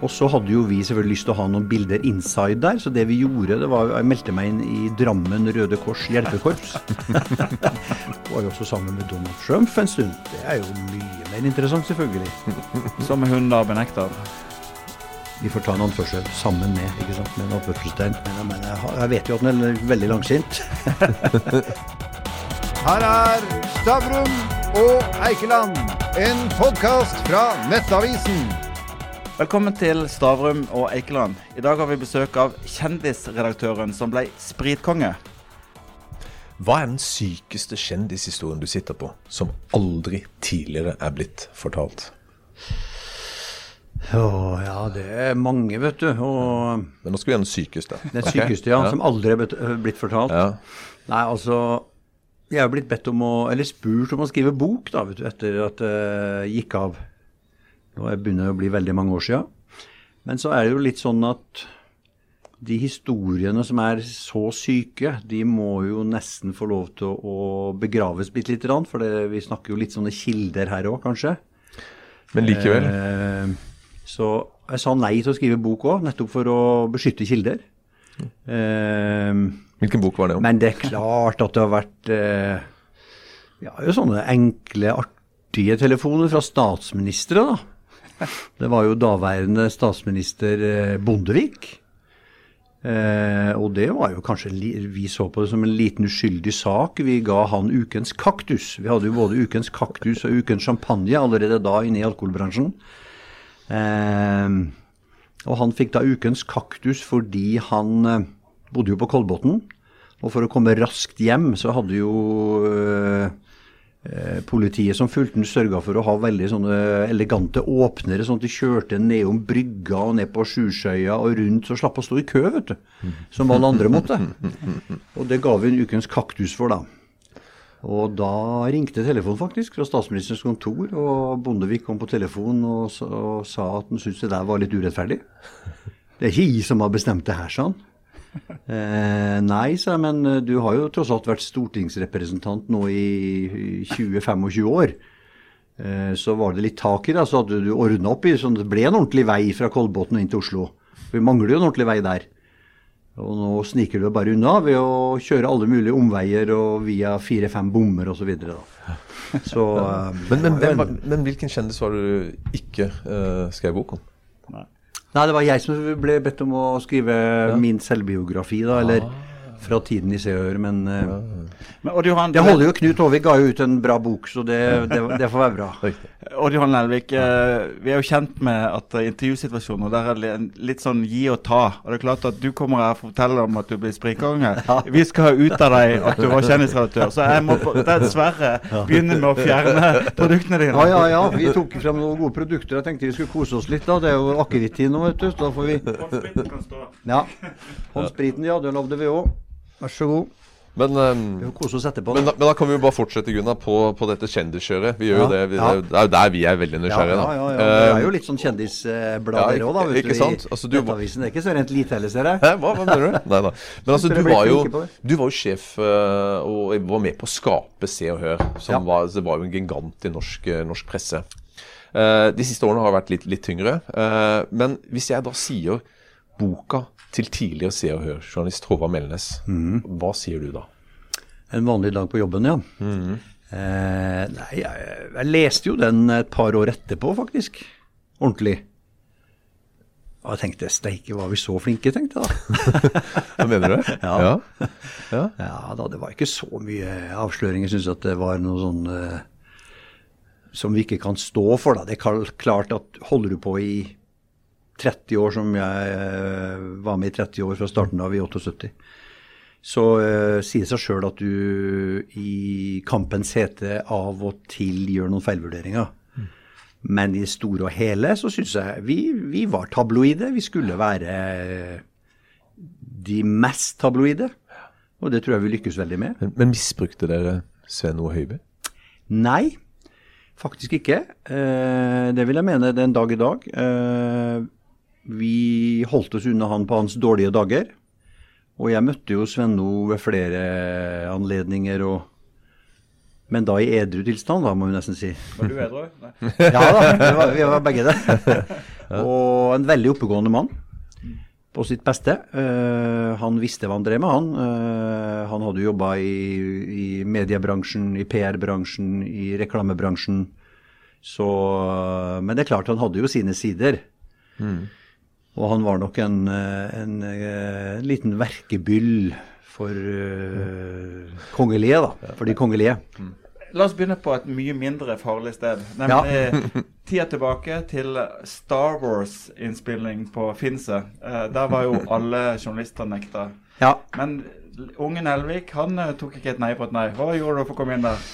Og så hadde jo vi selvfølgelig lyst til å ha noen bilder inside der, så det vi gjorde, det var Jeg meldte meg inn i Drammen Røde Kors hjelpekorps. var jo også sammen med Donald Trump en stund. Det er jo mye mer interessant, selvfølgelig. Som hun da benekter. Vi får ta en anførsel sammen med, ikke sant, med en anførselstegn. Men, jeg, jeg vet jo at den er veldig langsint. Her er Stavrum og Eikeland, en podkast fra Nettavisen. Velkommen til Stavrum og Eikeland. I dag har vi besøk av kjendisredaktøren som ble spritkonge. Hva er den sykeste kjendishistorien du sitter på, som aldri tidligere er blitt fortalt? Å ja, det er mange, vet du. Og Men nå skal vi ha den sykeste. den okay. sykeste, ja, som aldri er blitt fortalt. Ja. Nei, altså Jeg har blitt bedt om å, eller spurt om å skrive bok da, vet du, etter at det gikk av. Det begynner å bli veldig mange år siden. Men så er det jo litt sånn at de historiene som er så syke, de må jo nesten få lov til å begraves bitte lite grann. For det, vi snakker jo litt sånne kilder her òg, kanskje. Men likevel. Eh, så jeg sa nei til å skrive bok òg, nettopp for å beskytte kilder. Eh, Hvilken bok var det om? men det er klart at det har vært eh, ja, jo sånne enkle, artige telefoner fra statsministre, da. Det var jo daværende statsminister eh, Bondevik. Eh, og det var jo kanskje Vi så på det som en liten uskyldig sak. Vi ga han ukens kaktus. Vi hadde jo både ukens kaktus og ukens champagne allerede da inne i alkoholbransjen. Eh, og han fikk da ukens kaktus fordi han eh, bodde jo på Kolbotn. Og for å komme raskt hjem, så hadde jo eh, politiet som fulgte sørga for å ha veldig sånne elegante åpnere, sånn at de kjørte nedom brygga og ned på Sjusjøya og rundt, så slapp å stå i kø, vet du. Som alle andre måtte. Og det ga vi en ukens kaktus for, da. Og da ringte telefonen faktisk fra statsministerens kontor, og Bondevik kom på telefon og, og sa at han syntes det der var litt urettferdig. Det er ikke jeg som har bestemt det her, sa han. Eh, nei, sa jeg, men eh, du har jo tross alt vært stortingsrepresentant nå i i 20-25 år. Eh, så var det litt tak i det, så hadde du ordna opp i sånn at det ble en ordentlig vei fra Kolbotn og inn til Oslo. Vi mangler jo en ordentlig vei der. Og nå sniker du deg bare unna ved å kjøre alle mulige omveier og via fire-fem bommer osv. Så, så um, Men, men, det hvem var var, en- men hvilken kjendis var det du ikke uh, skrev bok om? Nei, det var jeg som ble bedt om å skrive min selvbiografi, da, eller fra tiden i Se og Hør, men ja. Men Johan, det holder jo. Knut Håvik ga jo ut en bra bok, så det, det, det får være bra. Odd Johan Nelvik, eh, vi er jo kjent med at eh, intervjusituasjoner der er litt sånn gi og ta. Og det er klart at du kommer her og forteller om at du blir spritkonge. Vi skal ha ut av deg at du var kjendisredaktør, så jeg må dessverre begynne med å fjerne produktene dine. Ja, ja, ja. Vi tok frem noen gode produkter. Jeg tenkte vi skulle kose oss litt. da. Det er jo akevitt nå, vet du. Så da får vi håndspriten kan Ja. Håndspriten, ja. Det lovde vi òg. Vær så god. Men, um, oss etterpå. men, da, men da kan vi jo bare fortsette Gunnar, på, på dette kjendiskjøret. Vi gjør jo det, vi, ja. det er jo- er der vi er veldig nysgjerrige. ja, ja, ja, ja. Det er Eh, jo litt sånn kjendisblad ja, òg, da. vet ikke du, sant? Altså, du- Nettavisen. Det er ikke så rent lite heller, ser jeg. Hæ, hva, hva mener du? Nei da. Men altså, du var jo, på du var jo sjef eh, og var med på å skape Se og Hør. Som Ja. var, det var jo en gigant i norsk, eh, norsk presse. Uh, de siste årene har vært litt, litt tyngre. Uh, men hvis jeg da sier boka til tidligere Se og Hør-journalist Håvard Melnes, Mm. hva sier du da? En vanlig dag på jobben, ja. eh, nei, jeg, jeg leste jo den et par år etterpå, faktisk. Ordentlig. Og jeg tenkte steike, var vi så flinke, tenkte jeg da. Hva mener du? Ja. ja. Ja da, det var ikke så mye avsløringer. Jeg syns at det var noe sånn eh, som vi ikke kan stå for, da. Det er klart at holder du på i 30 år, som jeg eh, var med i 30 år fra starten av i 78, så uh, sier det seg sjøl at du i kampens hete av og til gjør noen feilvurderinger. Men i store og hele så syns jeg vi, vi var tabloide. Vi skulle være de mest tabloide. Og det tror jeg vi lykkes veldig med. Men, men misbrukte dere Sven O. Høiby? Nei, faktisk ikke. Uh, det vil jeg mene den dag i dag. Eh, vi holdt oss unna han på hans dårlige dager. Og jeg møtte jo Svenno ved flere anledninger og Men da i edru tilstand, da, må vi nesten si. Var du edru? Nei. Ja da, vi var, vi var begge det. Og en veldig oppegående mann på sitt beste. Uh, han visste hva han drev med, han. Uh, han hadde jobba i, i mediebransjen, i PR-bransjen, i reklamebransjen. Så Men det er klart, han hadde jo sine sider. Og han var nok en, en, en, eh, liten verkebyll for uh, kongelige, da. For de kongelige. La oss begynne på et mye mindre farlig sted. Nemlig tida tilbake til Star Wars-innspilling på Finse. Uh, der var jo alle journalister nekta. Ja. Men ungen Elvik han eh, tok ikke et nei på et nei. Hva gjorde du for å komme inn der?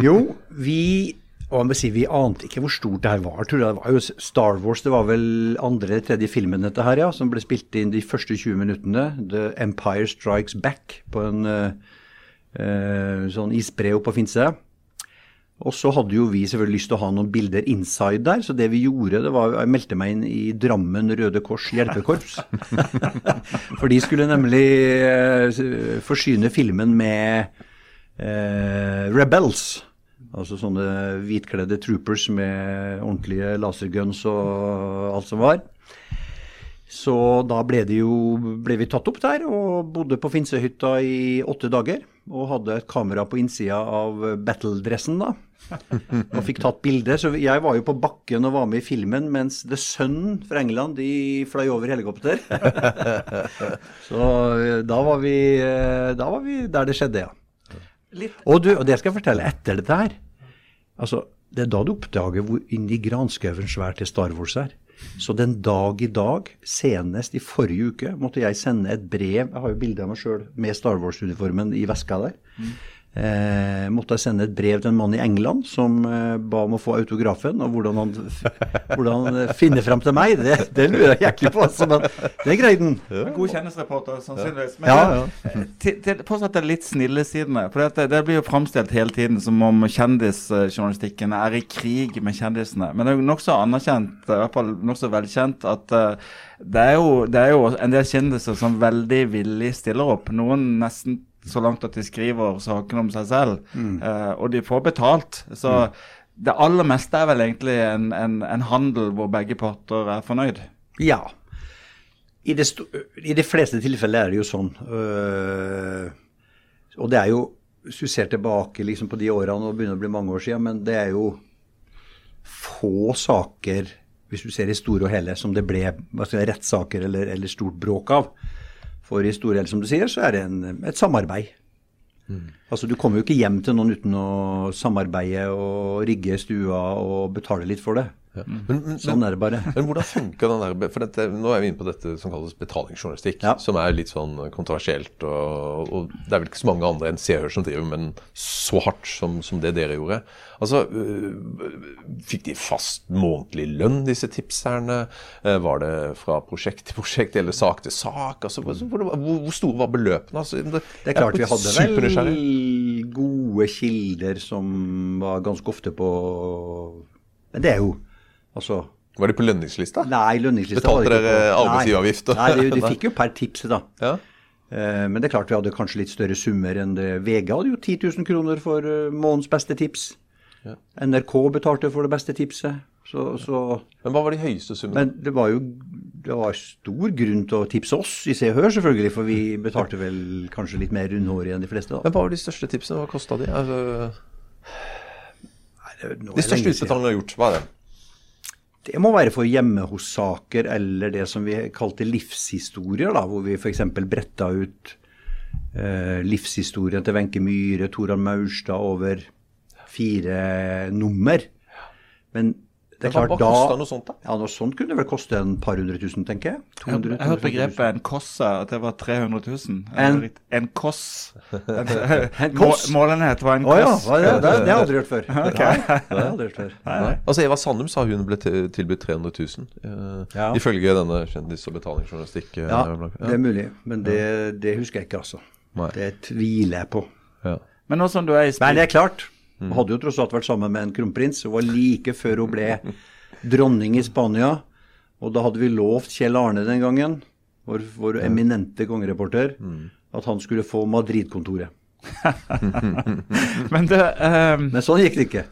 Jo, vi og jeg må si, Vi ante ikke hvor stort det her var. tror jeg. Det var jo Star Wars, det var vel andre eller tredje filmen dette her, ja, som ble spilt inn de første 20 minuttene. The Empire Strikes Back på en eh, sånn isbre oppe på Finse. Og så hadde jo vi selvfølgelig lyst til å ha noen bilder inside der, så det vi gjorde, det var Jeg meldte meg inn i Drammen Røde Kors hjelpekorps. For de skulle nemlig uh, forsyne filmen med uh, Rebels. Altså sånne hvitkledde troopers med ordentlige laserguns og alt som var. Så da ble, det jo, ble vi tatt opp der og bodde på Finsehytta i åtte dager. Og hadde et kamera på innsida av battledressen da. Og fikk tatt bilder. Så jeg var jo på bakken og var med i filmen, mens The Sun fra England de fløy over helikopter. Så eh, da var, vi, eh, da var vi der det skjedde, ja. Litt Og, du, og det skal jeg fortelle etter dette her. Altså, det er da du oppdager hvor inni granskauen svært det Star Wars er. Så den dag i dag, senest i forrige uke, måtte jeg sende et brev Jeg har jo bilde av meg sjøl med Star Wars-uniformen i veska der. Eh, måtte jeg sende et brev til en mann i England som eh, ba om å få autografen. Og hvordan han, hvordan han eh, finner frem til meg, det, det lurer jeg ikke på. Altså, men det greide han. god kjendisreporter, sannsynligvis. Men Ja, ja. til, til fortsatt det litt snillesidene. For det, det blir jo framstilt hele tiden som om kjendisjournalistikken er i krig med kjendisene. Men det er jo nokså anerkjent, i hvert fall nokså velkjent, at uh, det, er jo, det er jo en del kjendiser som veldig villig stiller opp. Noen nesten så langt at de skriver sakene om seg selv. eh, og de får betalt. Så det aller meste er vel egentlig en, en, en handel hvor begge parter er fornøyd. Ja. I det, I de fleste tilfeller er det jo sånn. øh, og det er jo, hvis du ser tilbake liksom på de årene, og begynner å bli mange år siden, men det er jo få saker, hvis du ser i store og hele, som det ble rettssaker eller, eller stort bråk av. For i store og som du sier, så er det en, et samarbeid. Altså Du kommer jo ikke hjem til noen uten å samarbeide og rigge stua og betale litt for det. Men, men, Sånn er det bare. Men hvordan funker den der For dette, nå er vi inne på dette som kalles betalingsjournalistikk, Ja. som er litt sånn kontroversielt. Og, og det er vel ikke så mange andre enn Se som driver med den så hardt som, som det dere gjorde. Altså, øh, Fikk de fast månedlig lønn, disse tipserne? Eh, Var det fra prosjekt til prosjekt eller sak til sak? Altså, hvor, hvor, hvor store var beløpene? Altså, det, Det er klart vi hadde vel. Gode kilder som var ganske ofte på Men det er jo Altså Var de på lønningslista? Nei, lønningslista Betalte dere arbeidsgiveravgift? Nei, nei de, fikk jo per tips, da. Ja. Eh, Men det er klart vi hadde kanskje litt større summer enn det. VG hadde jo 10 000 kroner for eh, månedens beste tips. NRK betalte for det beste tipset. Så, så Men hva var de høyeste summene? Men det var jo det var stor grunn til å tipse oss i Se og Hør, selvfølgelig. For vi betalte vel kanskje litt mer rundhårig enn de fleste. da. Men hva var de største tipsene? Hva kosta de? Altså, Nei, det, de største utbetalingene du har gjort, hva er det? Det må være for hjemme hos-saker eller det som vi kalte livshistorier, da, hvor vi f.eks. bretta ut eh, livshistorien til Wenche Myhre, Toran Maurstad over fire nummer. Men det er klart hva kosta da noe sånt, da? Ja, noe sånt kunne vel koste en par hundre tusen, tenker jeg. Jeg har 200 jeg har hørt 250 000. begrepet en kosse, at det var 300 000. En- en koss. En, En koss? Må- Målenhet var en Å ja, koss. hva er det, det, det har jeg aldri hørt før. Nei, det har jeg aldri hørt før. Nei. Altså Eva Sandum sa hun ble tilbudt 300 000, uh, Ja. ifølge denne kjendis- og betalingsjournalistikk. Uh, Ja, ja. det er mulig, men det, det husker jeg ikke, altså. Nei. Det tviler jeg på. Ja. Men nå som du er i Men det er klart, hun hadde jo tross alt vært sammen med en kronprins. Hun var like før hun ble dronning i Spania. Og da hadde vi lovt Kjell Arne den gangen, vår, vår eminente kongereporter, at han skulle få Madrid-kontoret. Men det um... Men sånn gikk det ikke.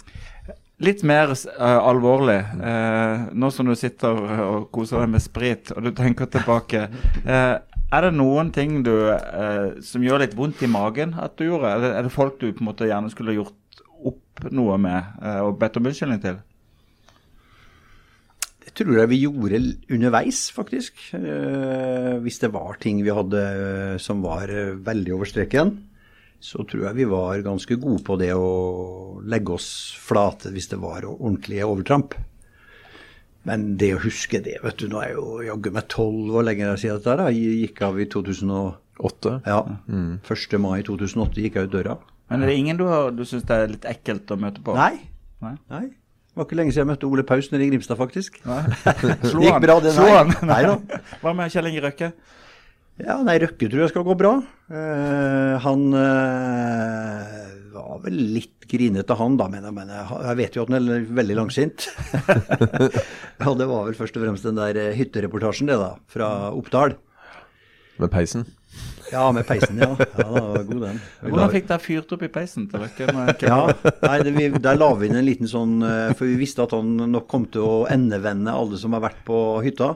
Litt mer uh, alvorlig, uh, nå som du sitter og koser deg med sprit, og du tenker tilbake. Uh, er det noen ting du, som gjør litt vondt i magen at du gjorde? Er det, er det folk du på en måte gjerne skulle gjort opp noe med eh, og bedt om unnskyldning til? Det tror jeg vi gjorde underveis, faktisk. Eh, hvis det var ting vi hadde eh, som var veldig over streken, så tror jeg vi var ganske gode på det å legge oss flate hvis det var ordentlige overtramp. Men det å huske det, vet du, nå er jeg jo jaggu meg tolv år lenger siden dette da. Jeg gikk av i 2008. Ja. Mm. 1. mai 2008 gikk jeg ut døra. Men er det ingen du, har- du syns det er litt ekkelt å møte på? Nei. Nei. Nei. Det var ikke lenge siden jeg møtte Ole Paus nede i Grimstad, faktisk. Slo Gikk han? bra, det, Slo nei. han? Nei da. Hva med Kjell Inge Røkke? Ja, nei, Røkke tror jeg skal gå bra. Uh, han uh, var vel litt grinete, han da, men men jeg, jeg vet jo at han er veldig langsint. ja, det var vel først og fremst den der eh, hyttereportasjen, det da, fra Oppdal. Med peisen. Ja, med peisen, ja. Ja, det var god den. Hvordan fikk dere fyrt opp i peisen til dere? Ja, nei, det, vi, der la vi inn en liten sånn eh, For vi visste at han nok kom til å endevende alle som har vært på hytta.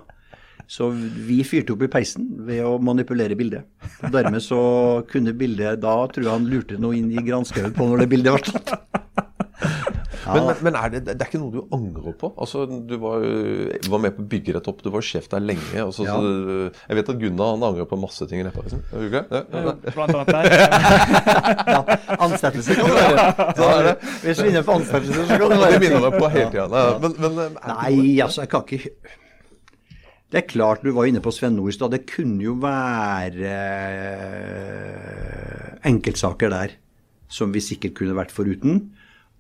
Så vi fyrte opp i peisen ved å manipulere bildet. Og dermed så kunne bildet Da tror jeg han lurte noe inn i granskauen på når det bildet var tatt. Men, men, men er det, det er ikke noe du angrer på? Altså, Du var, var med på å bygge dette opp, du var sjef der lenge. Altså, Ja. så, jeg vet at Gunnar han angrer på masse ting i. Er det? Ja, ja, ja. Blant annet der. Ja, ansettelse kan det være. Så er det. Hvis vi er inne på ansettelse, så kan det Det være minner meg på hele tida. Men, men Nei, altså, jeg kan ikke Det er klart du var inne på Sven Nord i stad. Det kunne jo være eh, enkeltsaker der som vi sikkert kunne vært foruten.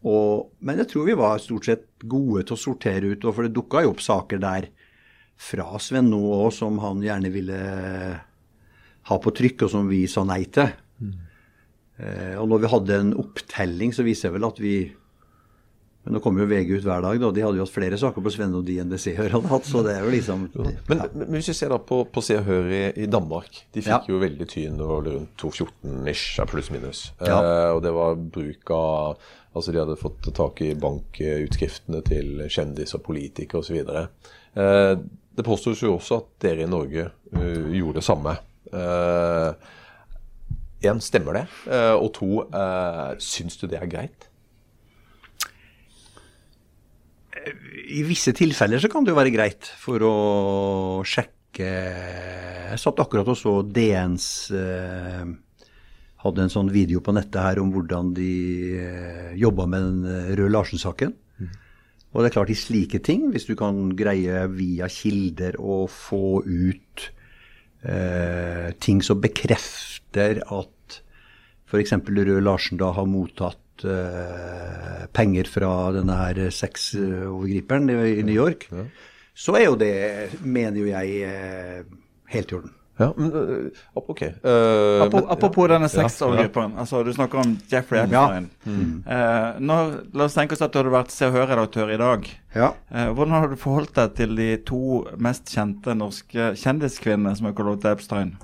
Og, men jeg tror vi var stort sett gode til å sortere ut, for det dukka jo opp saker der fra Sven Nå òg som han gjerne ville ha på trykk, og som vi sa nei til. Eh, og når vi hadde en opptelling, så viser jeg vel at vi men nå kommer jo VG ut hver dag, da. De hadde jo hatt flere saker på Svenne og de enn det Se og hadde hatt, så det er jo liksom Men, men hvis vi ser da på, på Se og Hør i, i Danmark. De fikk Ja. jo veldig tyn rundt 214-ish, pluss-minus. Ja. Eh, og det var bruk av Altså de hadde fått tak i bankutskriftene til kjendis og politikere osv. Eh, det påstås jo også at dere i Norge uh, gjorde det samme. Én, stemmer det? Eh, og to, uh, syns du det er greit? I visse tilfeller så kan det jo være greit for å sjekke Jeg satt akkurat og så DNs eh, Hadde en sånn video på nettet her om hvordan de eh, jobba med den Røde Larsen-saken. Og det er klart, i slike ting, hvis du kan greie via kilder å få ut eh, ting som bekrefter at f.eks. Røe Larsen da har mottatt eh, penger fra denne her sexovergriperen i, i New York, så er jo det, mener jo jeg, eh, helt i orden. Ja, men øh, ok. Eh, Apropos, denne Ja. Altså, du snakker om Jeffrey Epstein. Eh, nå, la oss tenke oss at du hadde vært Se og Hør-redaktør i dag. Ja. Eh, hvordan har du forholdt deg til de to mest kjente norske kjendiskvinnene som har kalt Epstein?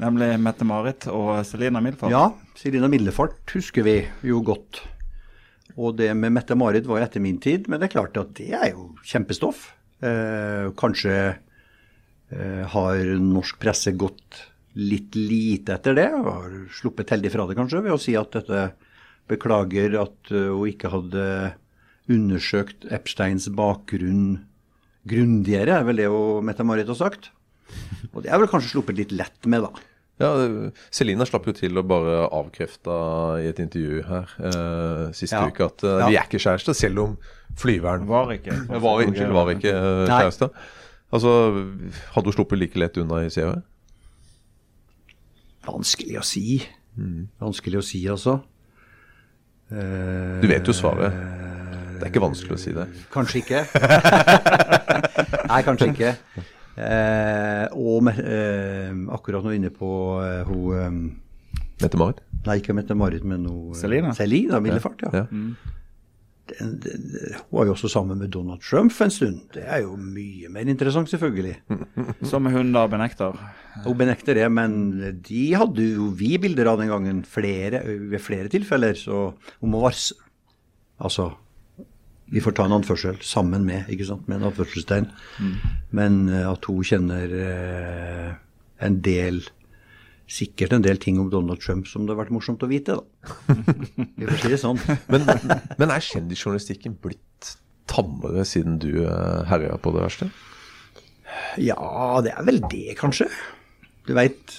Nemlig Mette-Marit og Selina Milford. Ja, Selina Middelfart husker vi jo godt. Og det med Mette-Marit var etter min tid, men det er klart at det er jo kjempestoff. Eh, kanskje eh, har norsk presse gått litt lite etter det, og har sluppet heldig fra det kanskje, ved å si at dette beklager at eh, hun ikke hadde undersøkt Epsteins bakgrunn grundigere, er vel det Mette-Marit har sagt. Og det er vel kanskje sluppet litt lett med, da. Ja, Selina slapp jo til å bare avkrefte i et intervju her eh, siste Ja. uke at eh, Ja. vi er ikke kjærester, selv om flyveren Var ikke. var, unnskyld, var ikke uh, kjæreste. Altså, hadde hun sluppet like lett unna i E? Vanskelig å si. Vanskelig å si, altså. Eh, Du vet jo svaret. Det er ikke vanskelig å si det. Kanskje ikke. Nei, kanskje ikke. Eh, og med, eh, akkurat nå inne på eh, hun eh, Mette-Marit? Nei, ikke Mette-Marit, men hun Celine. Selina? Selina Millefart, ja. Ja. den, den, hun var jo også sammen med Donald Trump en stund. Det er jo mye mer interessant, selvfølgelig. Som hun da benekter. Hun benekter det, men de hadde jo vi bilder av den gangen flere, ved flere tilfeller. Så hun må varsle. Altså, vi får ta en anførsel sammen med, ikke sant, med en anførselstegn. Men eh, at hun kjenner eh, en del Sikkert en del ting om Donald Trump som det har vært morsomt å vite, da. Vi får si det sånn. Men, men er kjendisjournalistikken blitt tammere siden du uh, herja på det verste? Ja, det er vel det, kanskje. Du veit,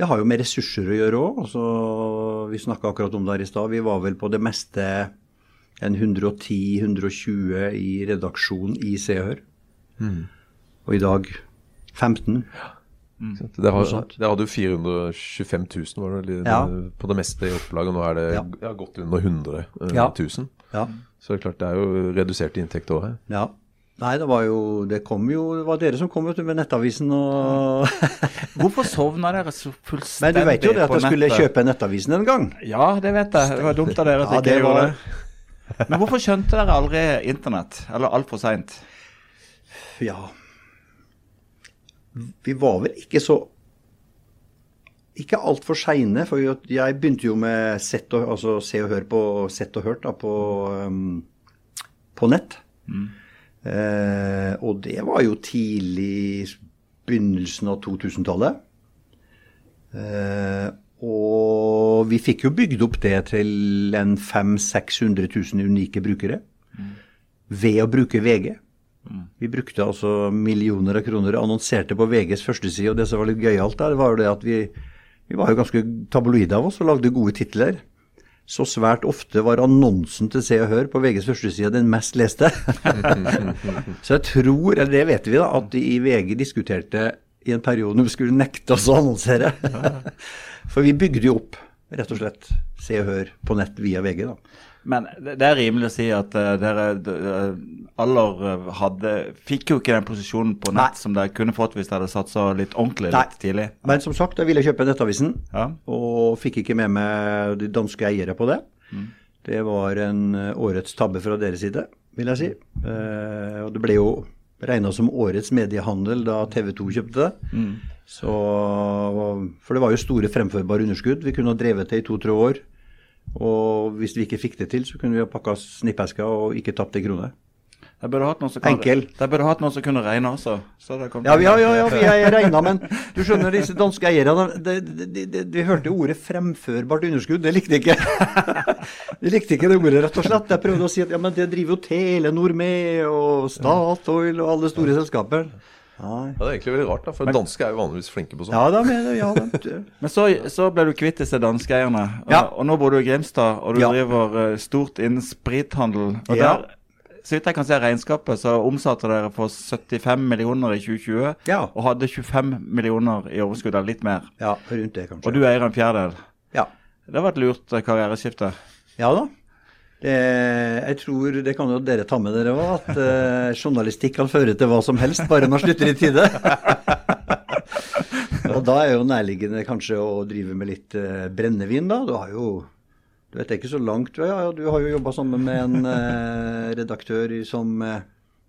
det har jo med ressurser å gjøre òg. Altså, vi snakka akkurat om det her i stad. Vi var vel på det meste en 110-120 i redaksjon i Se og Hør. Og i dag 15. Det har, det hadde jo 425 000 var det, Ja. på det meste i opplaget. Nå er det Ja. ja, godt under 100 eh, Ja. 000. Ja. Så det er klart det er jo reduserte inntekter òg her. ja. Nei, det var jo Det kom jo Det var dere som kom ut med Nettavisen og Hvorfor sovna dere så fullstendig på nettet? Men du vet jo det at jeg skulle kjøpe Nettavisen en gang. Ja, det vet jeg. Det var dumt av dere at Ja, ikke gjorde var- det. Men hvorfor skjønte dere aldri internett? Eller altfor seint? Ja Vi var vel ikke så Ikke altfor seine, for jeg begynte jo med sett og, altså se og hør på Sett og hørt da, på, um, på nett. Eh, og det var jo tidlig begynnelsen av 2000-tallet. Eh, og vi fikk jo bygd opp det til en 500 000-600 000 unike brukere ved å bruke VG. Vi brukte altså millioner av kroner, annonserte på VGs førsteside, og det som var litt gøyalt der, var jo det at vi, vi var jo ganske tabloide av oss og lagde gode titler. Så svært ofte var annonsen til Se og Hør på VGs førsteside den mest leste. Så jeg tror, eller det vet vi da, at de i VG diskuterte i en periode når vi skulle nekte oss å annonsere. For vi bygde jo opp, rett og slett, Se og Hør på nett via VG, da. Men det er rimelig å si at eh, dere uh, aller eh, hadde Fikk jo ikke den posisjonen på nett Nei. som dere kunne fått hvis dere hadde satsa litt ordentlig Nei. litt tidlig. Men som sagt, jeg ville kjøpe Nettavisen, Ja. og fikk ikke med meg de danske eiere på det. Det var en eh, årets tabbe fra deres side, vil jeg si. Eh, og det ble jo regna som årets mediehandel da TV 2 kjøpte det. Så, for det var jo store fremførbare underskudd. Vi kunne ha drevet det i to-tre år. Og hvis vi ikke fikk det til, så kunne vi ha pakka snippeska og ikke tapt en krone. De burde hatt noen som kan, Enkel. de burde hatt noen som kunne regne også. Så det kom Ja, ja, ja, ja vi har regna, men du skjønner, disse danske eierne de, de, de, de, de hørte ordet 'fremførbart underskudd'. Det likte de ikke. De likte ikke det ordet, rett og slett. Jeg prøvde å si at ja, men det driver jo Telenor med, og Statoil og alle store selskaper. Nei. Ja, Det er egentlig veldig rart, da, for danske er jo vanligvis flinke på sånt. Ja, da mener jeg, ja, da. Men så, så ble du kvitt disse danskeeierne, og, Ja. og nå bor du i Grimstad, og du Ja. driver eh, stort innen sprithandel. Og Ja. der, så vidt jeg kan se regnskapet, så omsatte dere for 75 millioner i 2020, Ja. og hadde 25 millioner i overskudd, eller litt mer. ja, rundt det, kanskje. Og du eier en fjerdedel. Ja. Det var et lurt eh, karriereskifte. Ja da. Det, jeg tror det kan jo dere ta med dere òg, at eh, journalistikk kan føre til hva som helst, bare man slutter i tide. og da er jo nærliggende kanskje å drive med litt eh, brennevin, da. Du har jo Du vet det er ikke så langt ja, ja, Du har jo jobba sammen med en eh, redaktør som eh,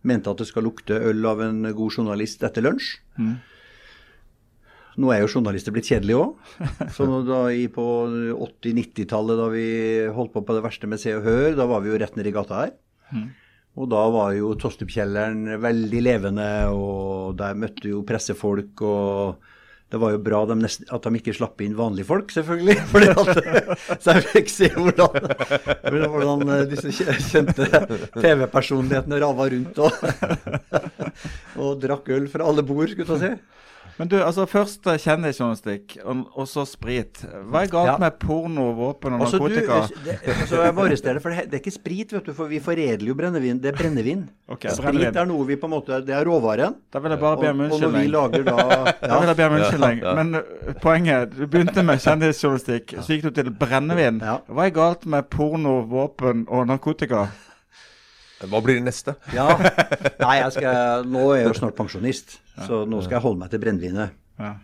mente at det skal lukte øl av en god journalist etter lunsj. Nå er jo journalister blitt kjedelige òg. Så da i på 80-90-tallet, da vi holdt på på det verste med Se og Hør, da var vi jo rett nedi gata her. Og da var jo Tosterpkjelleren veldig levende, og der møtte jo pressefolk. og det var jo bra de nest, at de ikke slapp inn vanlige folk, selvfølgelig. Fordi at, så jeg fikk se hvordan, hvordan eh, disse kjente TV-personlighetene rava rundt og, og drakk øl fra alle bord, skulle jeg si. Men du, altså først eh, kjendisjournalistikk, og, og så sprit. Hva er galt Ja. med porno, våpen og Altså, du, det, altså, jeg må arrestere det, for det, det er ikke sprit, vet du, for vi foredler jo brennevin. Det er brennevin. Okay, sprit brennevin. er noe vi på en måte Det er råvaren. Da vil jeg bare be om og når vi unnskyldning. lager da Da vil jeg be om unnskyldning. Ja, ja. Men uh, poenget Du begynte med kjendisjournalistikk, så gikk du til brennevin. Ja. Hva er galt med porno, våpen og narkotika? Hva blir det neste? ja. Nei, jeg skal, nå er jeg jo snart pensjonist, så nå skal jeg holde meg til brennevinet. Ja.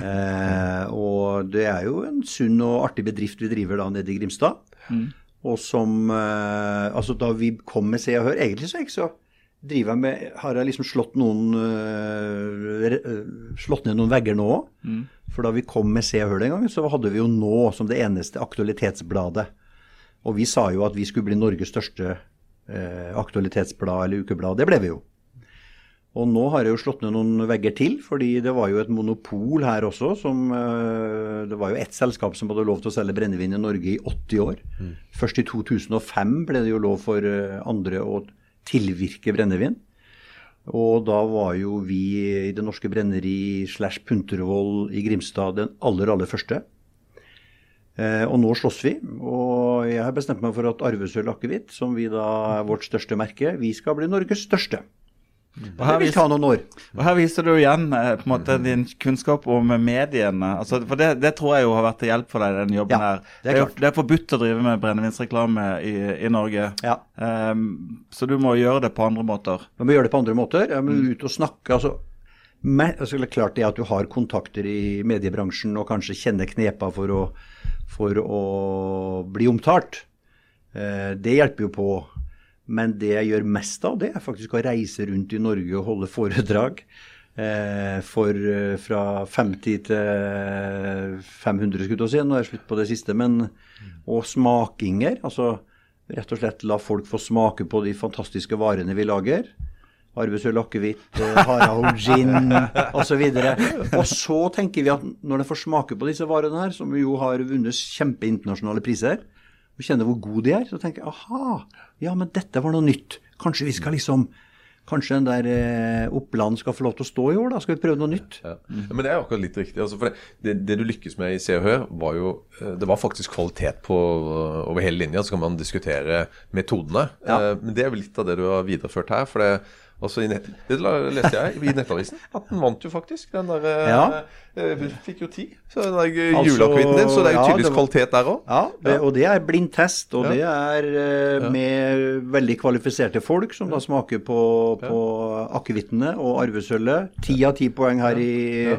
Eh, og det er jo en sunn og artig bedrift vi driver da nede i Grimstad. Og som eh, Altså, da vi kom med Se og Hør Egentlig så, ikke så driver jeg med Har jeg liksom slått noen eh, eh, Slått ned noen vegger nå òg? For da vi kom med Se og Hør den gangen, så hadde vi jo Nå som det eneste aktualitetsbladet. Og vi sa jo at vi skulle bli Norges største eh, aktualitetsblad eller ukeblad. Det ble vi jo. Og nå har jeg jo slått ned noen vegger til, fordi det var jo et monopol her også. som eh, Det var jo ett selskap som hadde lov til å selge brennevin i Norge i 80 år. Først i 2005 ble det jo lov for eh, andre å tilvirke brennevin. Og da var jo vi i Det Norske Brenneri slash Puntervoll i Grimstad den aller, aller første. Eh, og nå slåss vi. Og jeg har bestemt meg for at Arvesølv akevitt, som vi da er vårt største merke, vi skal bli Norges største. Og Det her, vil vis, ta noen år. og her viser du igjen eh, på en måte din kunnskap om mediene. Altså, for det, det tror jeg jo har vært til hjelp for deg den jobben Ja, her. det er det er forbudt å drive med brennevinsreklame i, i Norge. Ja. Um, så du må gjøre det på andre måter. Man må gjøre det på andre måter. Jeg må ut og snakke. altså med, altså det klart det at du har kontakter i mediebransjen og kanskje kjenner knepa for å, for å bli omtalt. Eh, det hjelper jo på. Men det jeg gjør mest av, det er faktisk å reise rundt i Norge og holde foredrag. Eh, for eh, fra 50 til 500, skulle jeg si. Nå er det slutt på det siste. Men, og smakinger. Altså rett og slett la folk få smake på de fantastiske varene vi lager. Arvesøl akevitt, eh, Harald gin osv. Og så tenker vi at når den får smake på disse varene her, som jo har vunnet kjempeinternasjonale priser, og kjenner hvor gode de er, så tenker jeg aha, ja, men dette var noe nytt. Kanskje vi skal liksom Kanskje den der eh, Oppland skal få lov til å stå i år, da? Skal vi prøve noe nytt? Ja. Men det er akkurat litt riktig. Altså, for det, det, det du lykkes med i Se og Hør, var jo eh, Det var faktisk kvalitet på over hele linja. Så kan man diskutere metodene. Ja. Eh, Men det er jo litt av det du har videreført her. For det, altså nett, det leste jeg i Nettavisen. At den vant jo faktisk. Den der eh, Ja. eh, Fikk jo ti. Så den der eh, Altså, din. Så det er jo ja, tydeligvis kvalitet der òg. Ja, og det er blind test. og det er eh, med veldig kvalifiserte folk som da smaker på, på akevittene og arvesølvet. Ti av ti poeng her i,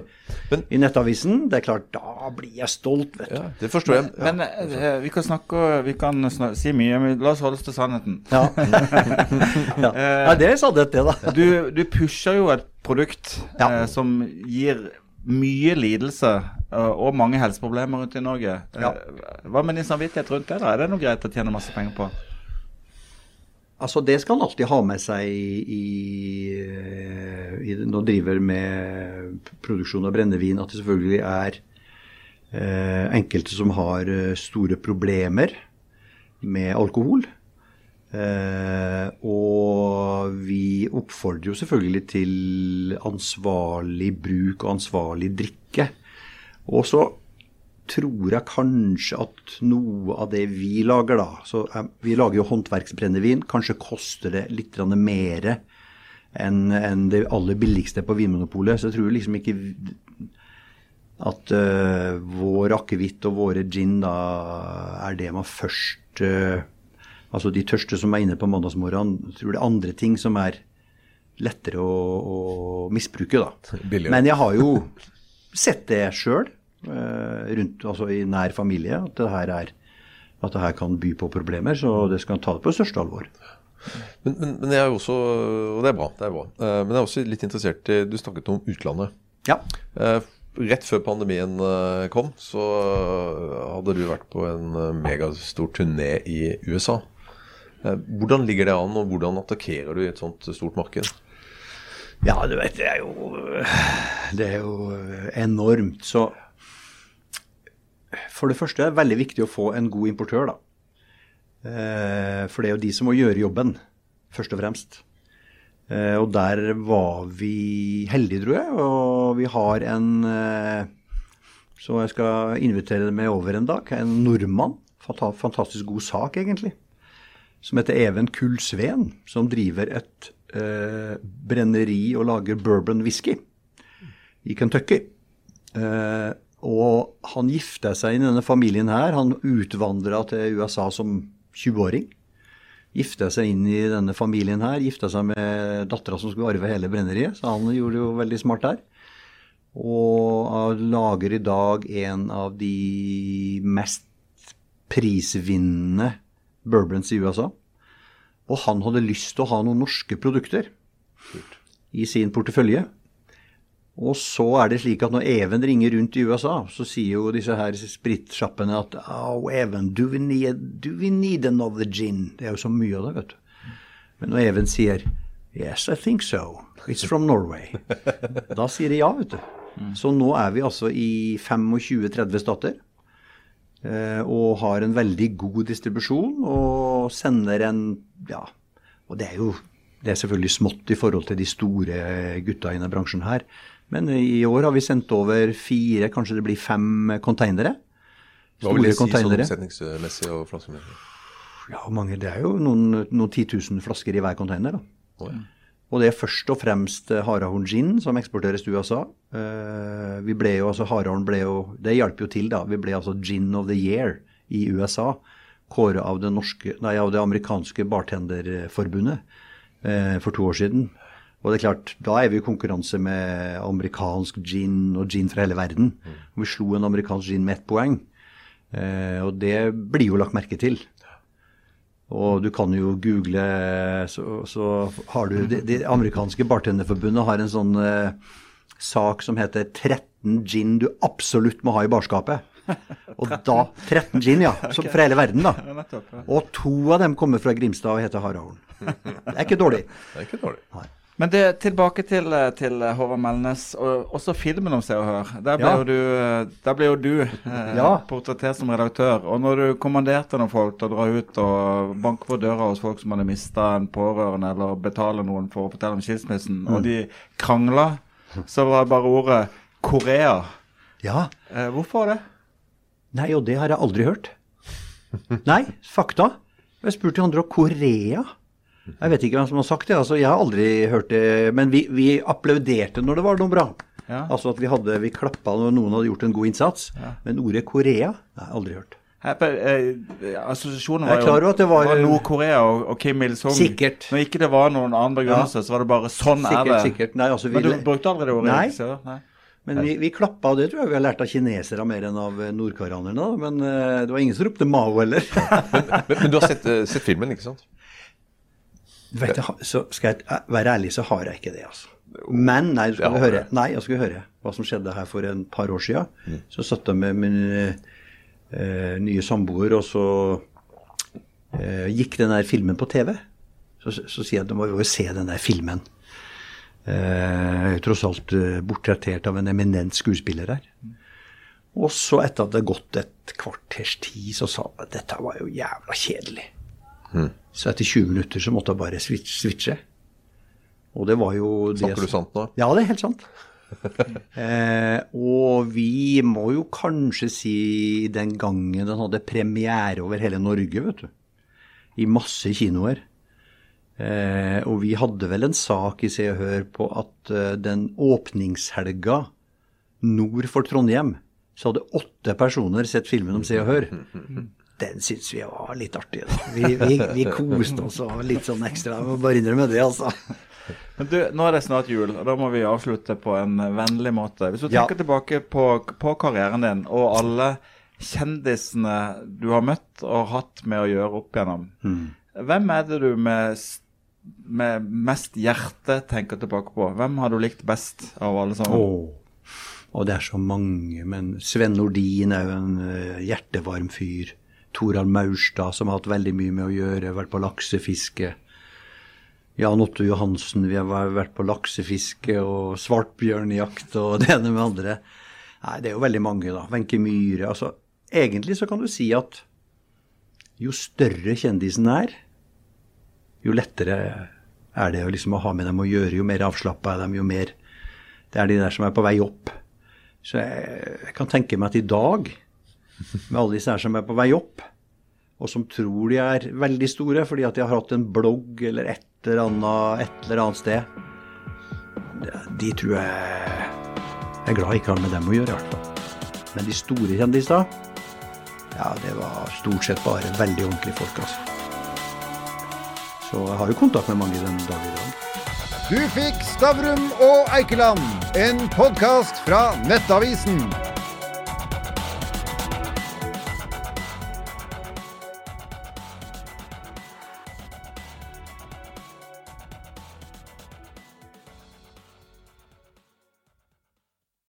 Men- i Nettavisen. Det er klart, da blir jeg stolt, vet du. Ja, det forstår jeg. Men men vi kan snakke Vi kan snakke, si mye, men la oss holde oss til sannheten. Ja. det er sannhet, det, da. Du, du pusher jo et produkt Ja. eh, som gir mye lidelse eh, og mange helseproblemer rundt i Norge. Eh, Ja. Hva med din samvittighet rundt det? da? Er det noe greit å tjene masse penger på? Altså, det skal han alltid ha med seg i, i Når han driver med produksjon av brennevin, at det selvfølgelig er eh, enkelte som har eh, store problemer med alkohol. Eh, og vi oppfordrer jo selvfølgelig til ansvarlig bruk og ansvarlig drikke. Og så tror jeg kanskje at noe av det vi lager, da så eh, Vi lager jo håndverksbrennevin. Kanskje koster det litt mer enn det aller billigste på Vinmonopolet. Så jeg tror liksom ikke at eh, vår akevitt og våre gin da er det man først eh, Altså de tørste som er inne på mandagsmorgenen. Tror det er andre ting som er lettere å, å misbruke, da. Billigere. Men jeg har jo sett det sjøl, rundt, altså i nær familie, at det her er at det her kan by på problemer. Så det skal ta det på største alvor. Men, men, men jeg er jo også Og det er bra. det er bra. Eh, Men jeg er også litt interessert i Du snakket om utlandet. Ja. Eh, Rett før pandemien eh, kom, så eh, hadde du vært på en eh, megastor turné i USA. Eh, Hvordan ligger det an, og hvordan attakkerer du i et sånt stort marked? Ja, du vet, det er jo Det er jo enormt. Så for det første er det veldig viktig å få en god importør, da. Eh, For det er jo de som må gjøre jobben, først og fremst. Eh, Og der var vi heldige, tror jeg. Og vi har en eh, Så jeg skal invitere deg med over en dag. En nordmann. Fantastisk god sak, egentlig. Som heter Even Kull Sveen, Som driver et eh, brenneri og lager bourbon whisky i Kentucky. Eh, og han gifta seg inn i denne familien her. Han utvandra til USA som 20-åring. Gifta seg inn i denne familien her. Gifta seg med dattera som skulle arve hele brenneriet, så han gjorde det jo veldig smart der. Og lager i dag en av de mest prisvinnende bourbons i USA. Og han hadde lyst til å ha noen norske produkter i sin portefølje. Og så er det slik at når Even ringer rundt i USA, så sier jo disse her spritsjappene at Oh, Even, do we, need, do we need another gin? Det er jo så mye av det, vet du. Men når Even sier Yes, I think so. It's from Norway. Da sier de ja, vet du. Så nå er vi altså i 25-30 stater. Eh, Og har en veldig god distribusjon og sender en Ja, og det er jo det er selvfølgelig smått i forhold til de store gutta i denne bransjen her. Men i år har vi sendt over fire, kanskje det blir fem konteinere. Hva vil det si sånn containere. omsetningsmessig og flaskemessig? Ja, mange, det er jo noen, noen 10 000 flasker i hver konteiner. da. Oh, ja. Og det er først og fremst eh, Harahorn gin som eksporteres til USA. Eh, vi ble jo, altså Harahorn ble jo, Det hjalp jo til, da. Vi ble altså Gin of the Year i USA. Kåret av det, norske, nei, av det amerikanske bartenderforbundet eh, for to år siden. Og det er klart, da er vi i konkurranse med amerikansk gin og gin fra hele verden. Og vi slo en amerikansk gin med ett poeng. Og det blir jo lagt merke til. Og du kan jo google, så, så har du Det, de amerikanske bartenderforbundet har en sånn eh, sak som heter 13 gin du absolutt må ha i barskapet. Og da 13 gin, ja. Som fra hele verden, da. Og to av dem kommer fra Grimstad og heter Harahorn. Det er ikke dårlig. Det er ikke dårlig. Men det, tilbake til, eh, til Håvard Melnes, og også filmen om Se og Hør. Der ble Ja. jo du, eh, der ble jo du eh, Ja. portrettert som redaktør. Og når du kommanderte noen folk til å dra ut og banke på døra hos folk som hadde mista en pårørende, eller betale noen for å fortelle om skilsmissen, og de krangla, så var det bare ordet Korea. Ja. Eh, hvorfor det? Nei, og det har jeg aldri hørt. Nei, fakta. Jeg spurte andre om Korea. Jeg vet ikke hvem som har sagt det. altså Jeg har aldri hørt det. Men vi, vi applauderte når det var noe bra. Ja. Altså at vi, hadde, vi klappa når noen hadde gjort en god innsats. Men ordet Korea jeg aldri hørt. Her, eh, assosiasjonen var klar at det var- Nord-Korea og, og Kim Il-sung. Sikkert. Når ikke det var noen annen begrunnelse, så var det bare sånn er det. sikkert. Nei, altså, vi, Men du brukte aldri det ordet? Nei. ikke sant? Nei. men vi, vi klappa, og det tror jeg vi har lært av kinesere mer enn av eh, nordkoreanerne. Men eh, det var ingen som ropte Mao heller. Men, men du har sett, eh, sett filmen, ikke sant? Vet, jeg så skal jeg eh, være ærlig, så har jeg ikke det, altså. Men nei, du høre. Nei, jeg skal høre hva som skjedde her for en par år siden. Så satt jeg med min eh, nye samboer, og så eh, gikk den der filmen på TV. Så, så sier jeg at du må jo se den der filmen. Eh, tross alt eh, bortrettert av en eminent skuespiller her. Og så etter at det hadde gått et kvarters tid, så sa jeg at dette var jo jævla kjedelig. Så etter 20 minutter så måtte jeg bare switche. Og det var jo det Snakker du sant nå? Ja, det er helt sant. eh, og vi må jo kanskje si den gangen den hadde premiere over hele Norge, vet du. I masse kinoer. Eh, og vi hadde vel en sak i Se og Hør på at eh, den åpningshelga nord for Trondheim, så hadde åtte personer sett filmen om Se og Hør. Den syns vi var litt artig. Vi, vi, vi koste oss og litt sånn ekstra. Jeg må bare innrømme det, altså. Men du, nå er det snart jul, og da må vi avslutte på en vennlig måte. Hvis du Ja. tenker tilbake på, på karrieren din og alle kjendisene du har møtt og hatt med å gjøre opp gjennom, Mm. hvem er det du med, med mest hjerte tenker tilbake på? Hvem har du likt best av alle sammen? Åh. Og det er så mange, men Sven Nordin er jo en eh, hjertevarm fyr. Torald Maurstad, som har hatt veldig mye med å gjøre, vært på laksefiske. Jan Otto Johansen, vi har vært på laksefiske og svartbjørnjakt og det ene med andre. Nei, det er jo veldig mange, da. Wenche Myhre. Altså, egentlig så kan du si at jo større kjendisen er, jo lettere er det liksom å ha med dem å gjøre. Jo mer avslappa er dem, jo mer Det er de der som er på vei opp. Så jeg, jeg kan tenke meg at i dag, med alle disse her som er på vei opp, og som tror de er veldig store fordi at de har hatt en blogg eller et eller annet et eller annet sted, de- tror jeg er glad jeg ikke har med dem å gjøre, i hvert fall. Men de store kjendisene, ja, det var stort sett bare veldig ordentlige folk, altså. Så jeg har jo kontakt med mange den dag i dag. Du fikk Stavrum og Eikeland, en podkast fra Nettavisen.